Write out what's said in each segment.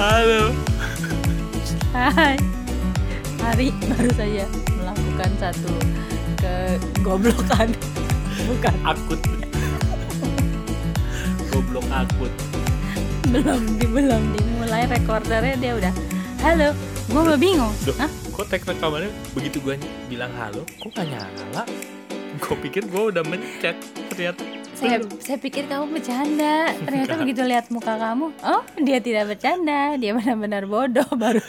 Halo. Hai. Hari baru saja melakukan satu kegoblokan. Bukan, Akut. Goblok akut. belum di belum dimulai recordernya dia udah. Halo, gua mau bingung. Duh, Hah? kok tag rekamannya begitu gue bilang halo, kok gak nyala? Gue pikir gue udah mencet, ternyata Saya, belum. saya pikir kamu bercanda. Ternyata Enggak. begitu lihat muka kamu, oh dia tidak bercanda. Dia benar-benar bodoh baru.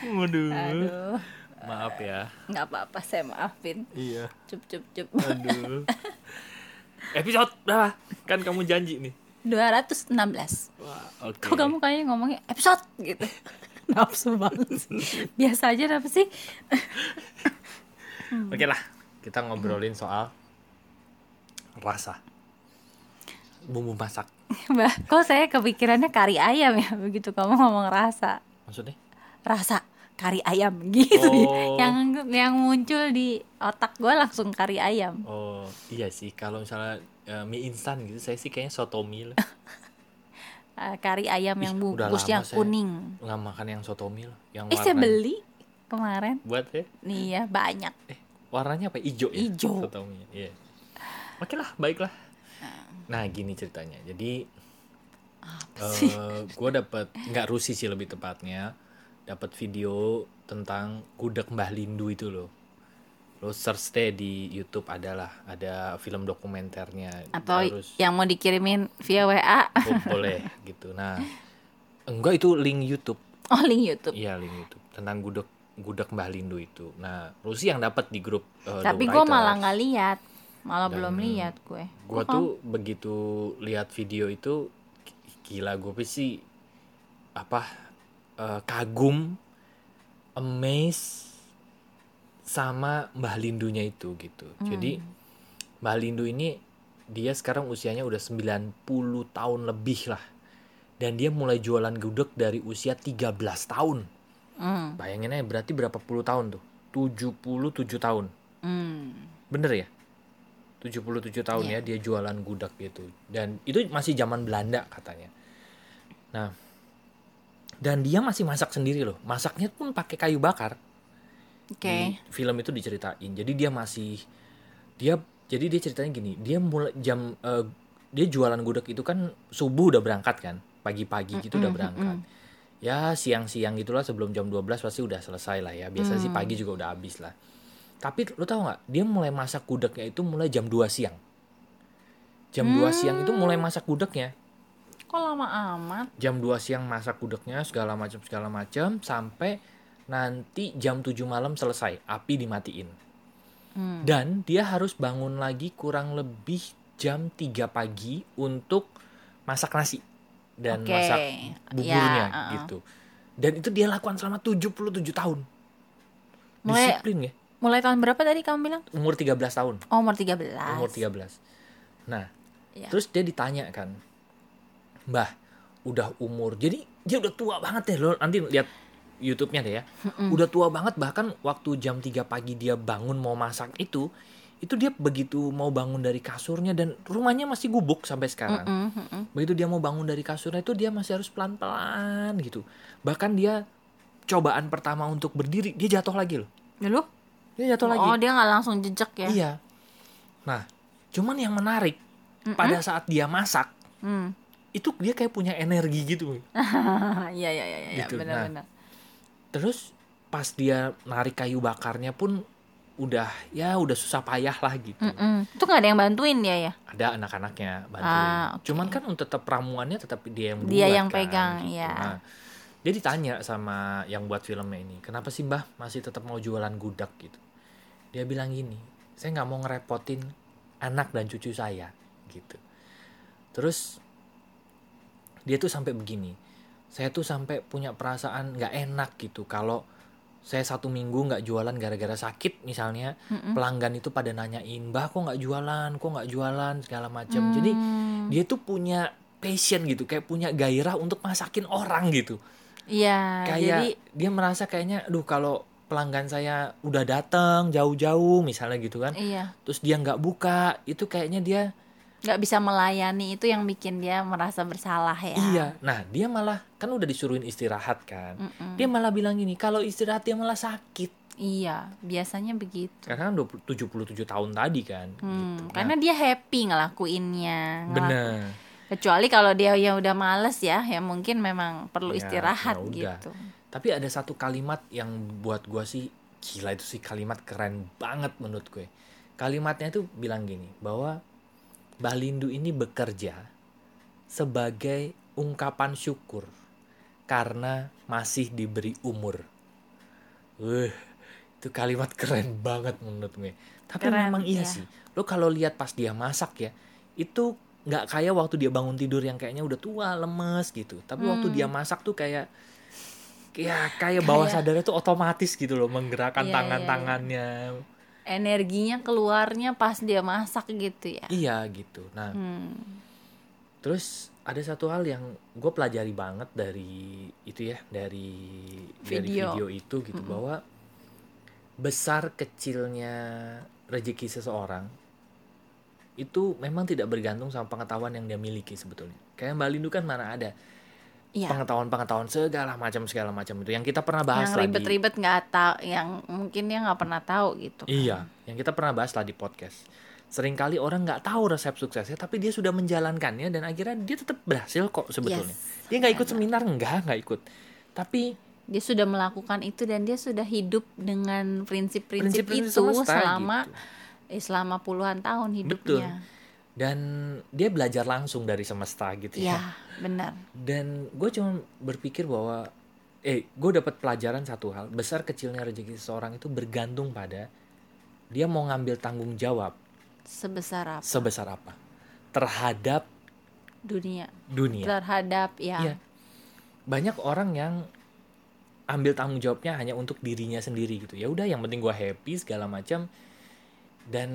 Waduh. Aduh, Maaf ya. nggak apa-apa saya maafin. Iya. Cup cup cup. Aduh. Episode berapa? Kan kamu janji nih. 216. Wah, oke. Kok kamu kayaknya ngomongnya episode gitu. Nafsu banget sih. Biasa aja apa sih? Oke lah, kita ngobrolin soal rasa. Bumbu masak. Mbak, kok saya kepikirannya kari ayam ya begitu kamu ngomong rasa. Maksudnya? Rasa kari ayam gitu. Oh. Yang yang muncul di otak gue langsung kari ayam. Oh, iya sih. Kalau misalnya eh, mie instan gitu, saya sih kayaknya soto mie lah. Eh, kari ayam yang Ih, udah bungkus yang saya kuning. Nggak makan yang soto mie loh. Yang Eh saya beli kemarin. Buat ya? Nih ya banyak. Eh, warnanya apa? Ijo ya? Ijo. Soto mie. Iya. Oke lah, baiklah. Nah, gini ceritanya. Jadi sih? eh gue dapet nggak rusi sih lebih tepatnya dapat video tentang gudeg Mbah Lindu itu loh lo search deh di YouTube adalah ada film dokumenternya Atau Harus- yang mau dikirimin via WA. oh, boleh gitu nah enggak itu link YouTube Oh link YouTube. iya link YouTube tentang gudeg gudeg Mbah Lindu itu nah Rusi yang dapat di grup eh, Tapi gue malah nggak lihat. Malah Dan belum lihat gue. gue tuh begitu lihat video itu gila gue sih apa eh, kagum amazed sama Mbah Lindunya itu gitu jadi Mbah Lindu ini dia sekarang usianya udah 90 tahun lebih lah dan dia mulai jualan gudeg dari usia 13 tahun Hmm. bayangin aja berarti berapa puluh tahun tuh 77 tahun Hmm. Bener ya? 77 tahun Iya. ya dia jualan gudeg gitu. Dan itu masih zaman Belanda katanya. Nah, dan dia masih masak sendiri loh. Masaknya pun pakai kayu bakar. Oke. Di film itu diceritain. Jadi dia masih dia jadi dia ceritanya gini, dia mulai jam eh, dia jualan gudeg itu kan subuh udah berangkat kan, pagi-pagi gitu udah berangkat. Ya siang-siang gitulah sebelum jam 12 pasti udah selesai lah ya. Biasanya sih Mm. pagi juga udah habis lah. Tapi lu tahu nggak? Dia mulai masak gudegnya itu mulai jam 2 siang. Jam 2 siang itu mulai masak gudegnya. Kok lama amat? Jam 2 siang masak gudegnya segala macam segala macam sampai nanti jam 7 malam selesai, api dimatiin. Hmm. Dan dia harus bangun lagi kurang lebih jam 3 pagi untuk masak nasi dan Oke. masak buburnya Ya, uh-uh. gitu. Dan itu dia lakukan selama 77 tahun. Mulai- Disiplin ya. Mulai tahun berapa tadi kamu bilang? Umur 13 tahun. Oh, umur 13. Umur 13. Nah, Ya. terus dia ditanya kan. Mbah, udah umur. Jadi dia udah tua banget ya. Lo nanti lihat YouTube-nya deh ya. Udah tua banget bahkan waktu jam 3 pagi dia bangun mau masak itu, itu dia begitu mau bangun dari kasurnya dan rumahnya masih gubuk sampai sekarang. Mm-mm, mm-mm. Begitu dia mau bangun dari kasurnya itu dia masih harus pelan-pelan gitu. Bahkan dia cobaan pertama untuk berdiri, dia jatuh lagi loh. Dulu? Dia jatuh lagi. Oh, dia nggak langsung jejak ya? Iya. Nah, cuman yang menarik pada saat dia masak Hmm. itu dia kayak punya energi gitu. Iya, iya, iya, iya, Gitu, benar-benar. Terus pas dia narik kayu bakarnya pun udah ya udah susah payah lah gitu. Mm-mm. Itu nggak ada yang bantuin dia ya? Ada anak-anaknya bantuin. Ah, oke. Cuman kan untuk tetap ramuannya tetap dia yang Dia buat yang kan, pegang, gitu. iya. Nah, dia ditanya sama yang buat filmnya ini, kenapa sih mbah masih tetap mau jualan gudeg gitu? Dia bilang gini, saya nggak mau ngerepotin anak dan cucu saya gitu. Terus dia tuh sampai begini, saya tuh sampai punya perasaan nggak enak gitu kalau saya satu minggu nggak jualan gara-gara sakit misalnya Mm-mm. pelanggan itu pada nanyain mbah kok nggak jualan kok nggak jualan segala macam jadi Hmm. dia tuh punya passion gitu kayak punya gairah untuk masakin orang gitu Iya, kayak jadi dia merasa kayaknya aduh kalau pelanggan saya udah datang jauh-jauh misalnya gitu kan iya. terus dia nggak buka itu kayaknya dia nggak bisa melayani itu yang bikin dia merasa bersalah ya Iya. Nah, dia malah kan udah disuruhin istirahat kan. Mm-mm. Dia malah bilang gini, kalau istirahat dia malah sakit. iya biasanya begitu Karena kan 20 77 tahun tadi kan Hmm, gitu. Nah, karena dia happy ngelakuinnya ngelaku- bener. Kecuali kalau dia yang udah males ya ya mungkin memang perlu Ya, istirahat ya udah. gitu Tapi ada satu kalimat yang buat gua sih gila itu sih kalimat keren banget menurut gue. Kalimatnya itu bilang gini, bahwa Balindu ini bekerja sebagai ungkapan syukur karena masih diberi umur. Wah, itu kalimat keren banget menurut gue. Tapi Keren, memang iya ya. sih. Lo kalau lihat pas dia masak ya, itu nggak kayak waktu dia bangun tidur yang kayaknya udah tua, lemes gitu. Tapi waktu Hmm. dia masak tuh kayak ya kayak bawah Kayak- sadarnya tuh otomatis gitu loh menggerakkan Iya, iya, tangan-tangannya. energinya keluarnya pas dia masak gitu ya Iya gitu. Nah, Hmm. terus ada satu hal yang gue pelajari banget dari itu ya, dari dari Video. video itu gitu bahwa besar kecilnya rezeki seseorang itu memang tidak bergantung sama pengetahuan yang dia miliki sebetulnya. Kayak Mbak Lindu kan mana ada Iya. pengetahuan-pengetahuan segala macam segala macam itu yang kita pernah bahas yang ribet-ribet nggak tahu yang mungkin dia nggak pernah tahu gitu Iya, yang kita pernah bahas lah di podcast. Seringkali orang nggak tahu resep suksesnya, tapi dia sudah menjalankannya dan akhirnya dia tetap berhasil kok sebetulnya. Yes, dia nggak ikut seminar, enggak, nggak ikut. Tapi dia sudah melakukan itu dan dia sudah hidup dengan prinsip-prinsip itu selama gitu. Eh, selama puluhan tahun hidupnya. Dan dia belajar langsung dari semesta gitu Iya, ya. benar. Dan gue cuma berpikir bahwa, eh, gue dapat pelajaran satu hal, besar kecilnya rezeki seseorang itu bergantung pada dia mau ngambil tanggung jawab Sebesar apa sebesar apa terhadap dunia dunia. terhadap ya. Iya. banyak orang yang ambil tanggung jawabnya hanya untuk dirinya sendiri gitu ya udah yang penting gua happy segala macam dan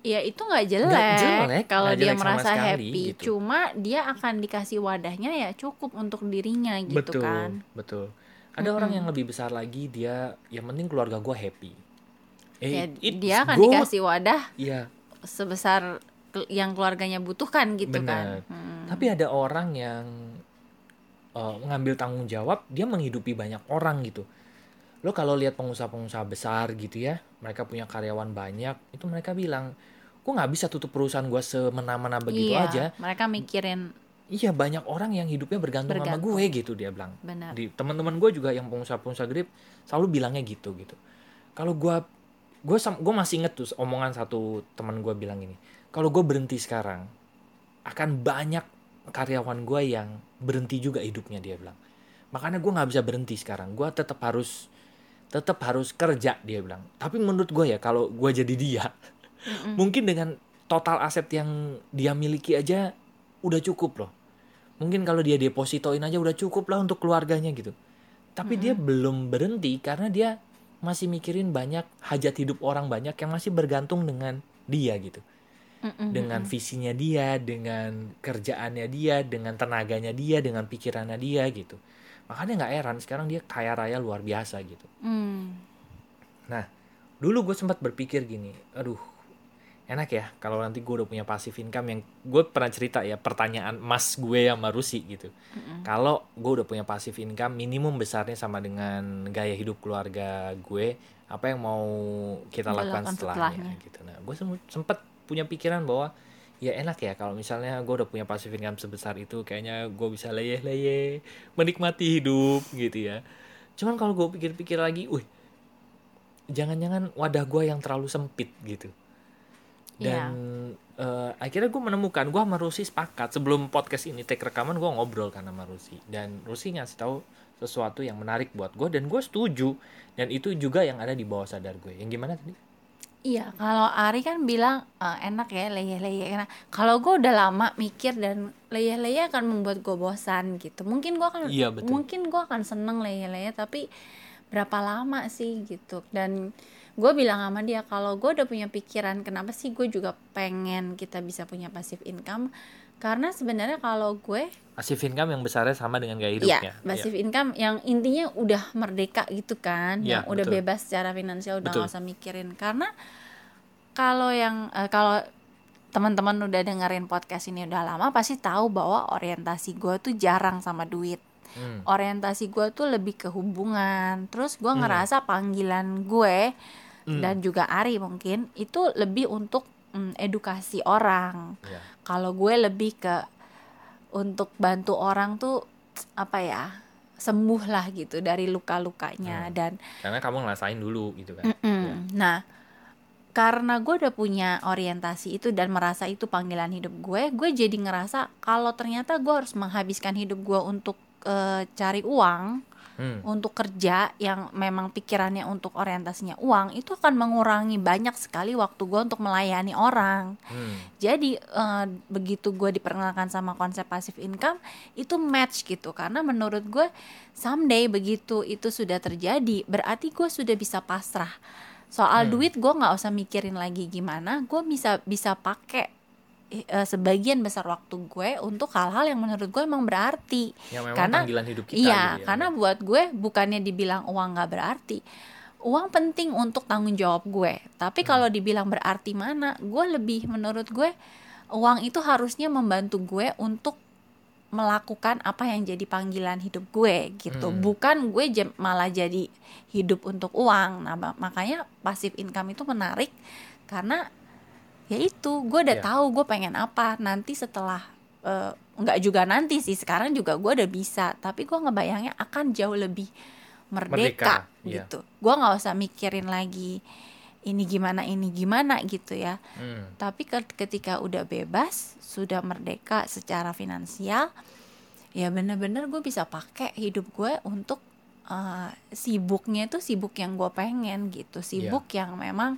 Ya itu nggak jelek, jelek, kalau dia jelek merasa sekali, happy. gitu. Cuma dia akan dikasih wadahnya ya cukup untuk dirinya gitu betul kan. betul ada orang yang lebih besar lagi dia yang penting keluarga gua happy Ya, eh it's dia akan good. dikasih wadah Iya, sebesar yang keluarganya butuhkan gitu Benar. kan. Hmm. tapi ada orang yang eh, ngambil tanggung jawab dia menghidupi banyak orang gitu lo kalau lihat pengusaha-pengusaha besar gitu ya mereka punya karyawan banyak itu mereka bilang gue nggak bisa tutup perusahaan gua semena-mena begitu Iya, aja Mereka mikirin Iya banyak orang yang hidupnya bergantung, sama Bergantung. gue gitu dia bilang. benar. Di teman-teman gue juga yang pengusaha-pengusaha grip selalu bilangnya gitu gitu. Kalau gue gue gue masih inget tuh omongan satu teman gue bilang ini. Kalau gue berhenti sekarang akan banyak karyawan gue yang berhenti juga hidupnya dia bilang. Makanya gue nggak bisa berhenti sekarang. Gue tetap harus tetap harus kerja dia bilang. Tapi menurut gue ya kalau gue jadi dia Mm-mm. mungkin dengan total aset yang dia miliki aja udah cukup loh. Mungkin kalau dia depositoin aja udah cukup lah untuk keluarganya gitu. Tapi dia belum berhenti karena dia masih mikirin banyak hajat hidup orang banyak yang masih bergantung dengan dia gitu. Dengan visinya dia, dengan kerjaannya dia, dengan tenaganya dia, dengan pikirannya dia gitu. Makanya nggak heran sekarang dia kaya raya luar biasa gitu. Hmm. Nah, dulu gue sempat berpikir gini, aduh, enak ya kalau nanti gue udah punya passive income yang gue pernah cerita ya pertanyaan mas gue sama Rusi gitu. Mm-mm. Kalau gue udah punya passive income minimum besarnya sama dengan gaya hidup keluarga gue, apa yang mau kita lakukan Dilakukan setelahnya, setelahnya. gitu. Nah, gue sempat punya pikiran bahwa ya enak ya kalau misalnya gue udah punya passive income sebesar itu kayaknya gue bisa leyeh-leyeh menikmati hidup gitu ya. Cuman kalau gue pikir-pikir lagi, wih jangan-jangan wadah gue yang terlalu sempit gitu. Dan eh, akhirnya gue menemukan gue sama Rusi sepakat. Sebelum podcast ini take rekaman gue ngobrol kan sama Rusi. Dan Rusi ngasih tahu sesuatu yang menarik buat gue dan gue setuju. Dan itu juga yang ada di bawah sadar gue yang gimana tadi Iya, kalau Ari kan bilang "Eh, enak ya leyeh-leyeh enak. Kalau gue udah lama mikir dan leyeh-leyeh akan membuat gue bosan gitu. Mungkin gue akan Iya, betul. mungkin gue akan seneng leyeh-leyeh tapi berapa lama sih gitu. Dan gue bilang sama dia kalau gue udah punya pikiran kenapa sih gue juga pengen kita bisa punya passive income karena sebenarnya kalau gue passive income yang besarnya sama dengan gaya Iya, hidupnya passive income yang intinya udah merdeka gitu kan, Iya, yang udah betul. bebas secara finansial udah Betul. nggak usah mikirin. Karena kalau yang eh, kalau teman-teman udah dengerin podcast ini udah lama pasti tahu bahwa orientasi gue tuh jarang sama duit Hmm. orientasi gue tuh lebih ke hubungan terus gue Hmm. ngerasa panggilan gue Hmm. dan juga Ari mungkin itu lebih untuk mm, edukasi orang Ya. Kalau gue lebih ke untuk bantu orang tuh apa ya sembuh lah gitu dari luka-lukanya Hmm. dan Karena kamu ngerasain dulu gitu kan. Mm-mm. Ya. Nah, karena gue udah punya orientasi itu dan merasa itu panggilan hidup gue, gue jadi ngerasa kalau ternyata gue harus menghabiskan hidup gue untuk eh, cari uang, Hmm. untuk kerja yang memang pikirannya untuk orientasinya uang, itu akan mengurangi banyak sekali waktu gue untuk melayani orang. Hmm. Jadi eh, begitu gue diperkenalkan sama konsep passive income itu match gitu karena menurut gue someday begitu itu sudah terjadi berarti gue sudah bisa pasrah soal Hmm. duit gue nggak usah mikirin lagi gimana gue bisa bisa pakai eh, sebagian besar waktu gue untuk hal-hal yang menurut gue emang berarti Yang memang Karena- panggilan hidup kita iya gitu ya. karena buat gue bukannya dibilang uang nggak berarti uang penting untuk tanggung jawab gue tapi Hmm. kalau dibilang berarti mana gue lebih menurut gue uang itu harusnya membantu gue untuk melakukan apa yang jadi panggilan hidup gue gitu Hmm. bukan gue jem- malah jadi hidup untuk uang nah ma- makanya passive income itu menarik karena ya itu gue udah Iya. tahu gue pengen apa nanti setelah eh, nggak juga nanti sih sekarang juga gue udah bisa tapi gue ngebayangnya akan jauh lebih merdeka, Merdeka, iya. gitu gue nggak usah mikirin lagi ini gimana ini gimana gitu ya Hmm. tapi ke- ketika udah bebas sudah merdeka secara finansial ya bener-bener gue bisa pakai hidup gue untuk eh, sibuknya itu sibuk yang gue pengen gitu sibuk yang memang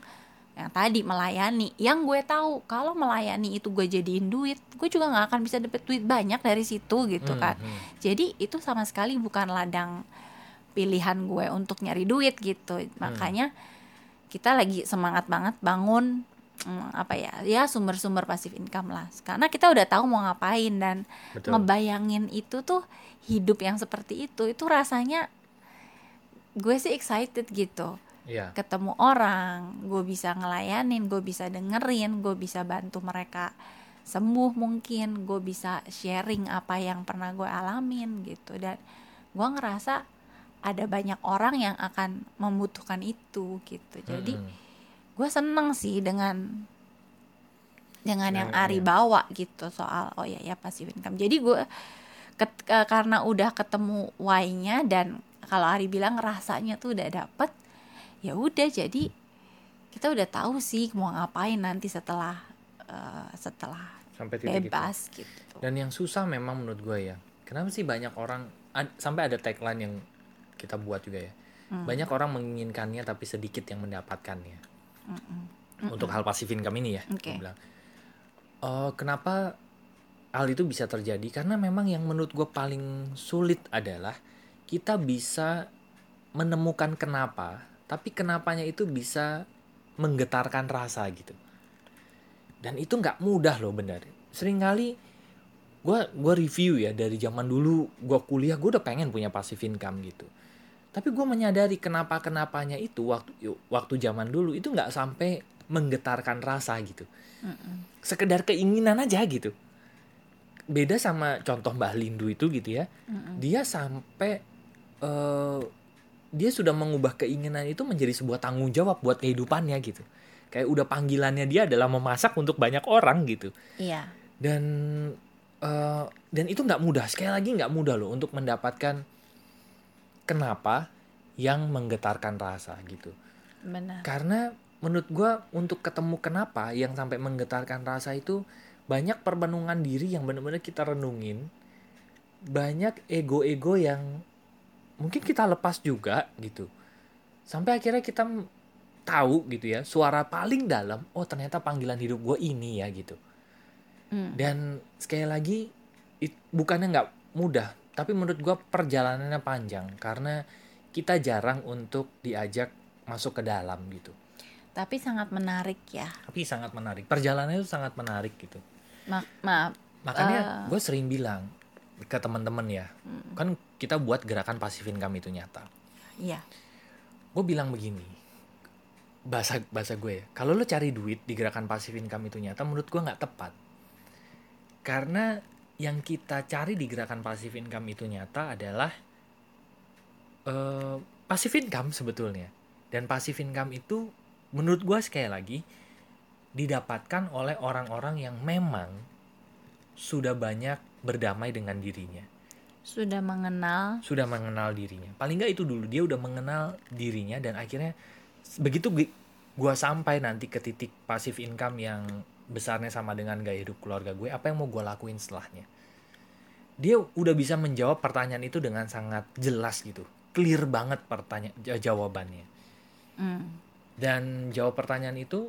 yang tadi melayani. Yang gue tahu kalau melayani itu gue jadiin duit gue juga nggak akan bisa dapet duit banyak dari situ gitu Hmm, kan. hmm. jadi itu sama sekali bukan ladang pilihan gue untuk nyari duit gitu. Makanya kita lagi semangat banget bangun mm, apa ya ya sumber-sumber pasif income lah. Karena kita udah tahu mau ngapain dan Betul. ngebayangin itu tuh hidup yang seperti itu itu rasanya gue sih excited gitu Iya. ketemu orang gue bisa ngelayanin gue bisa dengerin gue bisa bantu mereka sembuh mungkin gue bisa sharing apa yang pernah gue alamin gitu dan gue ngerasa ada banyak orang yang akan membutuhkan itu gitu jadi Hmm. gue seneng sih dengan dengan yang Ari iya. bawa gitu soal oh ya ya passive income jadi gue ket- ke- karena udah ketemu why-nya dan kalau Ari bilang rasanya tuh udah dapet ya udah jadi kita udah tahu sih mau ngapain nanti setelah eh, setelah Sampai titik itu. bebas gitu Dan yang susah memang menurut gue ya. Kenapa sih banyak orang ad- sampai ada tagline yang kita buat juga ya. Hmm. Banyak orang menginginkannya tapi sedikit yang mendapatkannya. Untuk hal pasif income ini ya. gue Oke. bilang. Eh, kenapa hal itu bisa terjadi? Karena memang yang menurut gue paling sulit adalah kita bisa menemukan kenapa, tapi kenapanya itu bisa menggetarkan rasa gitu. Dan itu nggak mudah loh benar. Seringkali gue gua review ya dari zaman dulu gue kuliah gue udah pengen punya passive income gitu. Tapi gue menyadari kenapa kenapanya itu waktu waktu zaman dulu itu nggak sampai menggetarkan rasa gitu. Sekedar keinginan aja gitu. Beda sama contoh Mbah Lindu itu gitu ya. Dia sampai eh, dia sudah mengubah keinginan itu menjadi sebuah tanggung jawab buat kehidupannya gitu. Kayak udah panggilannya dia adalah memasak untuk banyak orang gitu. Iya. Dan eh, dan itu nggak mudah. Sekali lagi nggak mudah loh untuk mendapatkan kenapa yang menggetarkan rasa gitu. Benar. Karena menurut gua untuk ketemu kenapa yang sampai menggetarkan rasa itu banyak perbenungan diri yang benar-benar kita renungin. Banyak ego-ego yang mungkin kita lepas juga gitu. Sampai akhirnya kita tahu gitu ya suara paling dalam oh ternyata panggilan hidup gue ini ya gitu. Mm. dan sekali lagi it- bukannya nggak mudah tapi menurut gua perjalanannya panjang karena kita jarang untuk diajak masuk ke dalam gitu. Tapi sangat menarik ya. Tapi sangat menarik. Perjalanannya itu sangat menarik gitu. Ma- maaf. Makanya gue sering bilang ke teman-teman ya. Kan kita buat gerakan pasif income itu nyata. Iya. Gue bilang begini bahasa bahasa gue ya kalau lo cari duit di gerakan passive income itu nyata menurut gue nggak tepat. Karena yang kita cari di gerakan passive income itu nyata adalah uh, passive income sebetulnya. Dan passive income itu menurut gue sekali lagi didapatkan oleh orang-orang yang memang sudah banyak berdamai dengan dirinya. Sudah mengenal. Sudah mengenal dirinya. Paling nggak itu dulu dia udah mengenal dirinya dan akhirnya begitu gue sampai nanti ke titik pasif income yang besarnya sama dengan gaya hidup keluarga gue apa yang mau gue lakuin setelahnya? Dia udah bisa menjawab pertanyaan itu dengan sangat jelas gitu. Clear banget pertanyaan jawabannya. Mm. dan jawab pertanyaan itu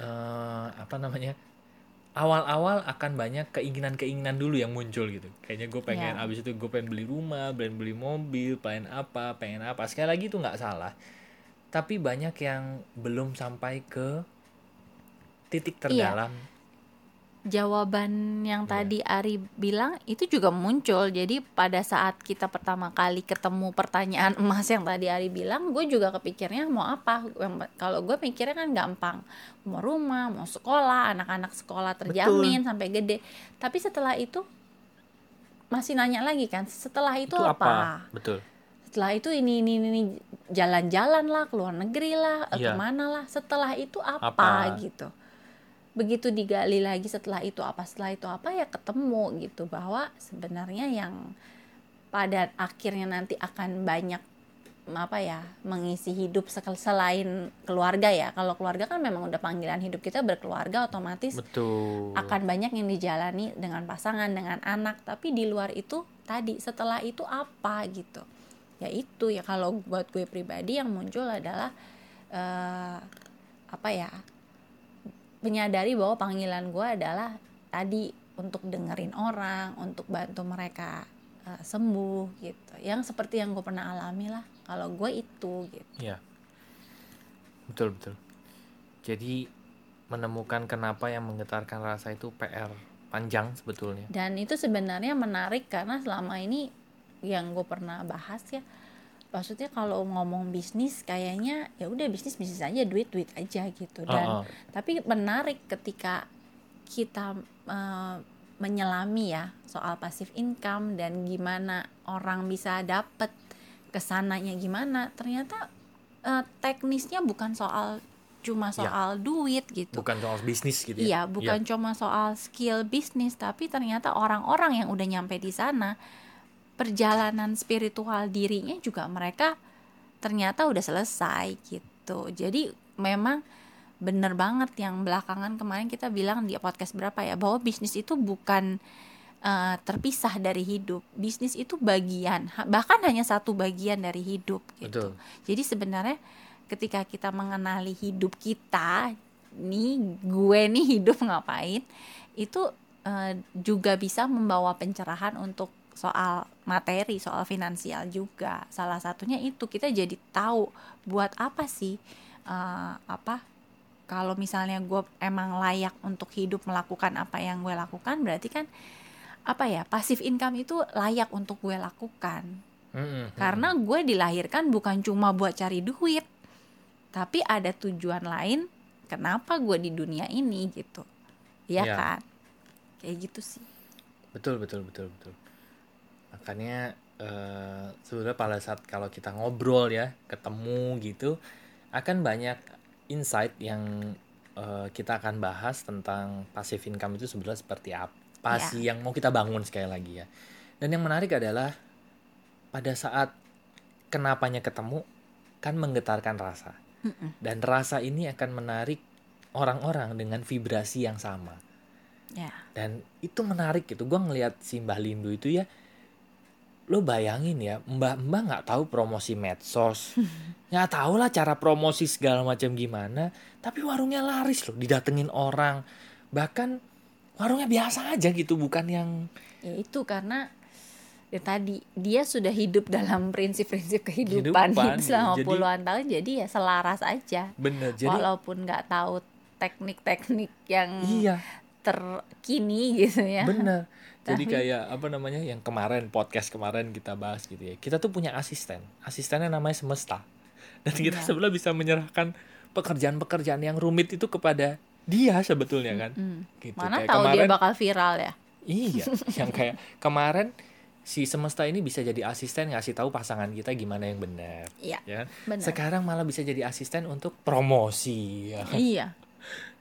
uh, apa namanya awal-awal akan banyak keinginan-keinginan dulu yang muncul gitu kayaknya gue pengen yeah. abis itu gue pengen beli rumah pengen beli mobil pengen apa pengen apa sekali lagi itu nggak salah tapi banyak yang belum sampai ke titik iya. terdalam. Iya. Jawaban yang yeah. tadi Ari bilang itu juga muncul. Jadi pada saat kita pertama kali ketemu pertanyaan emas yang tadi Ari bilang, gue juga kepikirnya mau apa. Kalau gue mikirnya kan gampang, mau rumah, mau sekolah, anak-anak sekolah terjamin Betul. sampai gede. Tapi setelah itu masih nanya lagi kan, setelah itu, itu apa? apa? Betul setelah itu ini ini ini jalan-jalan lah keluar negeri lah yeah. ke mana lah setelah itu apa, apa gitu begitu digali lagi setelah itu apa setelah itu apa ya ketemu gitu bahwa sebenarnya yang pada akhirnya nanti akan banyak apa ya mengisi hidup selain keluarga ya. Kalau keluarga kan memang udah panggilan hidup kita berkeluarga otomatis Betul. akan banyak yang dijalani dengan pasangan dengan anak. Tapi di luar itu tadi setelah itu apa gitu. Ya itu ya kalau buat gue pribadi yang muncul adalah uh, apa ya menyadari bahwa panggilan gue adalah tadi untuk dengerin orang untuk bantu mereka uh, sembuh gitu. Yang seperti yang gue pernah alami lah kalau gue itu gitu. Ya betul betul. Jadi menemukan kenapa yang menggetarkan rasa itu PR panjang sebetulnya. Dan itu sebenarnya menarik karena selama ini yang gue pernah bahas ya maksudnya kalau ngomong bisnis kayaknya ya udah bisnis bisnis aja duit duit aja gitu dan uh -uh. tapi menarik ketika kita uh, menyelami ya soal pasif income dan gimana orang bisa dapet ke sananya gimana ternyata uh, teknisnya bukan soal cuma ya. soal ya. duit gitu bukan soal bisnis gitu ya iya bukan ya. cuma soal skill bisnis tapi ternyata orang-orang yang udah nyampe di sana perjalanan spiritual dirinya juga mereka ternyata udah selesai gitu. Jadi memang bener banget yang belakangan kemarin kita bilang di podcast berapa ya bahwa bisnis itu bukan uh, terpisah dari hidup. Bisnis itu bagian bahkan hanya satu bagian dari hidup gitu. Betul. jadi sebenarnya ketika kita mengenali hidup kita nih gue nih hidup ngapain itu uh, juga bisa membawa pencerahan untuk soal materi, soal finansial juga. Salah satunya itu kita jadi tahu buat apa sih uh, apa kalau misalnya gue emang layak untuk hidup melakukan apa yang gue lakukan berarti kan apa ya pasif income itu layak untuk gue lakukan mm-hmm. karena gue dilahirkan bukan cuma buat cari duit tapi ada tujuan lain kenapa gue di dunia ini gitu ya yeah. kan kayak gitu sih betul betul betul betul makanya uh, sebenarnya pada saat kalau kita ngobrol ya ketemu gitu akan banyak insight yang uh, kita akan bahas tentang passive income itu sebenarnya seperti apa yeah. sih yang mau kita bangun sekali lagi ya. Dan yang menarik adalah pada saat kenapanya ketemu kan menggetarkan rasa. Dan rasa ini akan menarik orang-orang dengan vibrasi yang sama. Yeah. dan itu menarik gitu. Gue ngelihat si Mbah Lindu itu ya lo bayangin ya mbak-mbak nggak tahu promosi medsos. Nggak tahu lah cara promosi segala macam gimana tapi warungnya laris loh didatengin orang. Bahkan warungnya biasa aja gitu bukan yang ya itu karena ya tadi dia sudah hidup dalam prinsip-prinsip kehidupan, kehidupan selama jadi, puluhan tahun jadi ya selaras aja. Bener jadi walaupun nggak tahu teknik-teknik yang iya. terkini gitu ya. Bener jadi kayak apa namanya yang kemarin podcast kemarin kita bahas gitu ya kita tuh punya asisten asistennya namanya semesta dan kita ya. sebelah bisa menyerahkan pekerjaan-pekerjaan yang rumit itu kepada dia sebetulnya kan Hmm. gitu Mana Kayak tahu dia kemarin bakal viral ya? iya yang kayak kemarin si semesta ini bisa jadi asisten ngasih tahu pasangan kita gimana yang benar Iya, ya sekarang malah bisa jadi asisten untuk promosi ya kan? Iya.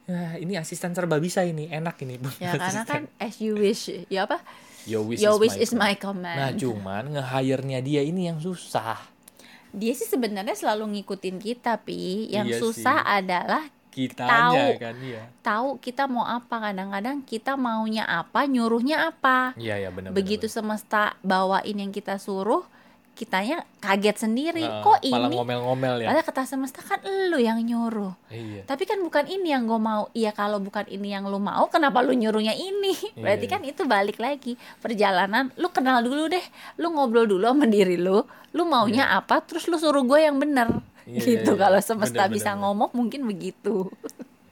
Nah, ini asisten serba bisa ini enak ini Ya karena kan as you wish. Ya apa? Your wish, Your is, wish my is command. my command. Nah, cuman nge-hire-nya dia ini yang susah. dia sih sebenarnya selalu ngikutin kita, Pi. Yang Iya susah sih. adalah Kitanya Tahu. kan iya. tahu kita mau apa. Kadang-kadang kita maunya apa, nyuruhnya apa. Iya, ya benar Begitu semesta bawain yang kita suruh, kitanya kaget sendiri. Nah, Kok malah ini? ngomel-ngomel ya. Padahal kata semesta kan lu yang nyuruh. Iya. Tapi kan bukan ini yang gue mau. Iya kalau bukan ini yang lu mau, kenapa lu nyuruhnya ini? Berarti Iya. kan itu balik lagi perjalanan. Lu kenal dulu deh, lu ngobrol dulu sama diri lu. Lu maunya apa? Terus lu suruh gue yang bener. Iya, gitu. iya, iya. Kalau semesta Bener, bisa bener, ngomong mungkin begitu.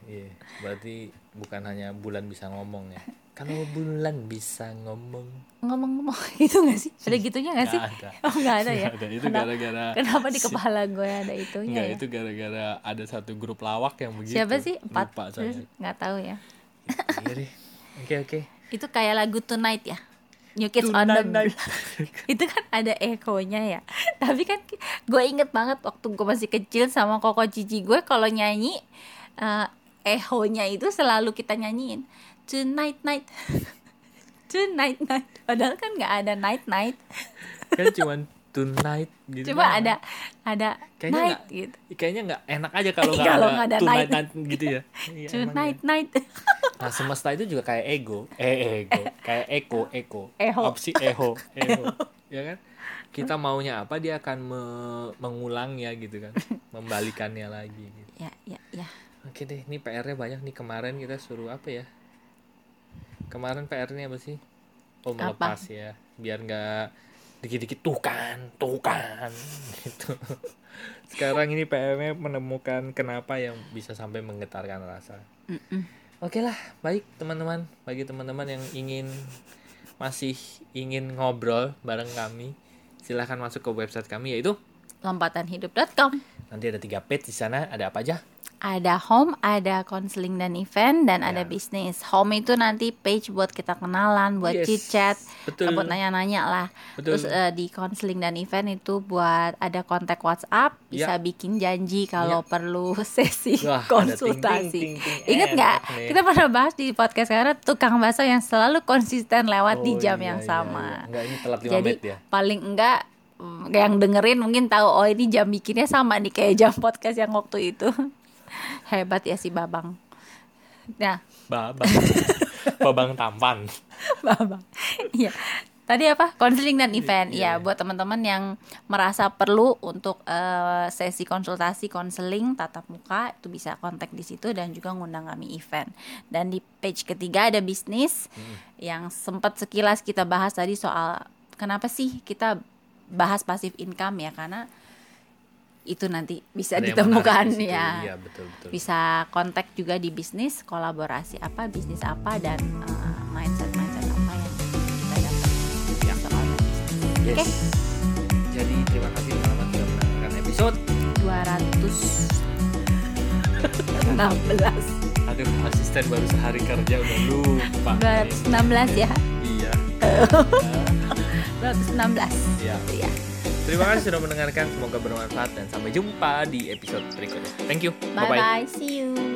Iya, berarti bukan hanya bulan bisa ngomong ya. Kalau bulan bisa ngomong. Ngomong-ngomong gitu gak sih? Ada gitunya gak sih? Nggak ada. Oh nggak ada ya? Nggak ada. Itu gara-gara Kenapa di kepala gue ada itunya Enggak, ya? itu gara-gara ada satu grup lawak yang begitu. Siapa sih? Empat. Lupa saya. Nggak tahu ya. Iya. Oke, oke. Itu kayak lagu Tonight ya. New Kids on the Tonight. Block. itu kan ada ekonya ya. Tapi kan gue inget banget waktu gue masih kecil sama koko cici gue kalau nyanyi eh ehonya itu selalu kita nyanyiin Tonight night. Tonight night. Padahal kan nggak ada night night. Kan cuman tonight gitu. Coba doang. ada ada Kayaknya night nggak- gitu. Kayaknya nggak enak aja kalau nggak Kalau ada, ada tonight, night. night gitu ya. Iya, Tonight ya. night. Nah, semesta itu juga kayak ego. Eh, ego. Kayak eko, eko. Eho. Opsi eho, eho. Ya kan? Kita maunya apa dia akan me- mengulangnya gitu kan. Membalikannya lagi gitu. ya ya ya. Oke deh, ini PR-nya banyak nih kemarin kita suruh apa ya? Kemarin PR-nya apa sih? Oh melepas ya, biar nggak dikit-dikit tuh kan, tuh kan, gitu. Sekarang ini PR-nya menemukan kenapa yang bisa sampai menggetarkan rasa. Mm-mm. Oke lah, baik teman-teman, bagi teman-teman yang ingin masih ingin ngobrol bareng kami, silahkan masuk ke website kami yaitu Lompatanhidup.com. nanti ada tiga page di sana, ada apa aja? Ada home, ada counseling dan event, dan ada Ya. bisnis. Home itu nanti page buat kita kenalan, buat Yes, chit chat, betul. buat nanya-nanya lah. Betul. Terus eh, di counseling dan event itu buat ada kontak WhatsApp, bisa bikin janji kalau perlu sesi Ya. Wah, konsultasi. ting, ting, ting, ting. Ingat nggak? Enak nih. Kita pernah bahas di podcast karena tukang bakso yang selalu konsisten lewat di Oh, jam iya, yang iya, sama. iya. Enggak, ini telat 5 Jadi menit ya. paling enggak mm, yang dengerin mungkin tahu oh ini jam bikinnya sama nih kayak jam podcast yang waktu itu. Hebat ya si Babang. Nah, Babang. Babang tampan. Babang. Iya. Tadi apa? Konseling dan event. Iya, Iya, buat teman-teman yang merasa perlu untuk eh, sesi konsultasi konseling tatap muka itu bisa kontak di situ dan juga ngundang kami event. Dan di page ketiga ada bisnis Hmm. yang sempat sekilas kita bahas tadi soal kenapa sih kita bahas pasif income ya karena itu nanti bisa Ada ditemukan ya Iya, betul betul. bisa kontak juga di bisnis kolaborasi apa bisnis apa dan mindset mindset apa yang kita dapat Ya. soal bisnis. Yes. Oke. Jadi terima kasih teman-teman sudah mendengarkan episode. 216 Aduh, asisten baru sehari kerja udah lupa. 216 ya Iya. 216 Iya. Itu ya Terima kasih sudah mendengarkan. Semoga bermanfaat dan sampai jumpa di episode berikutnya. Thank you. bye Bye-bye. bye see you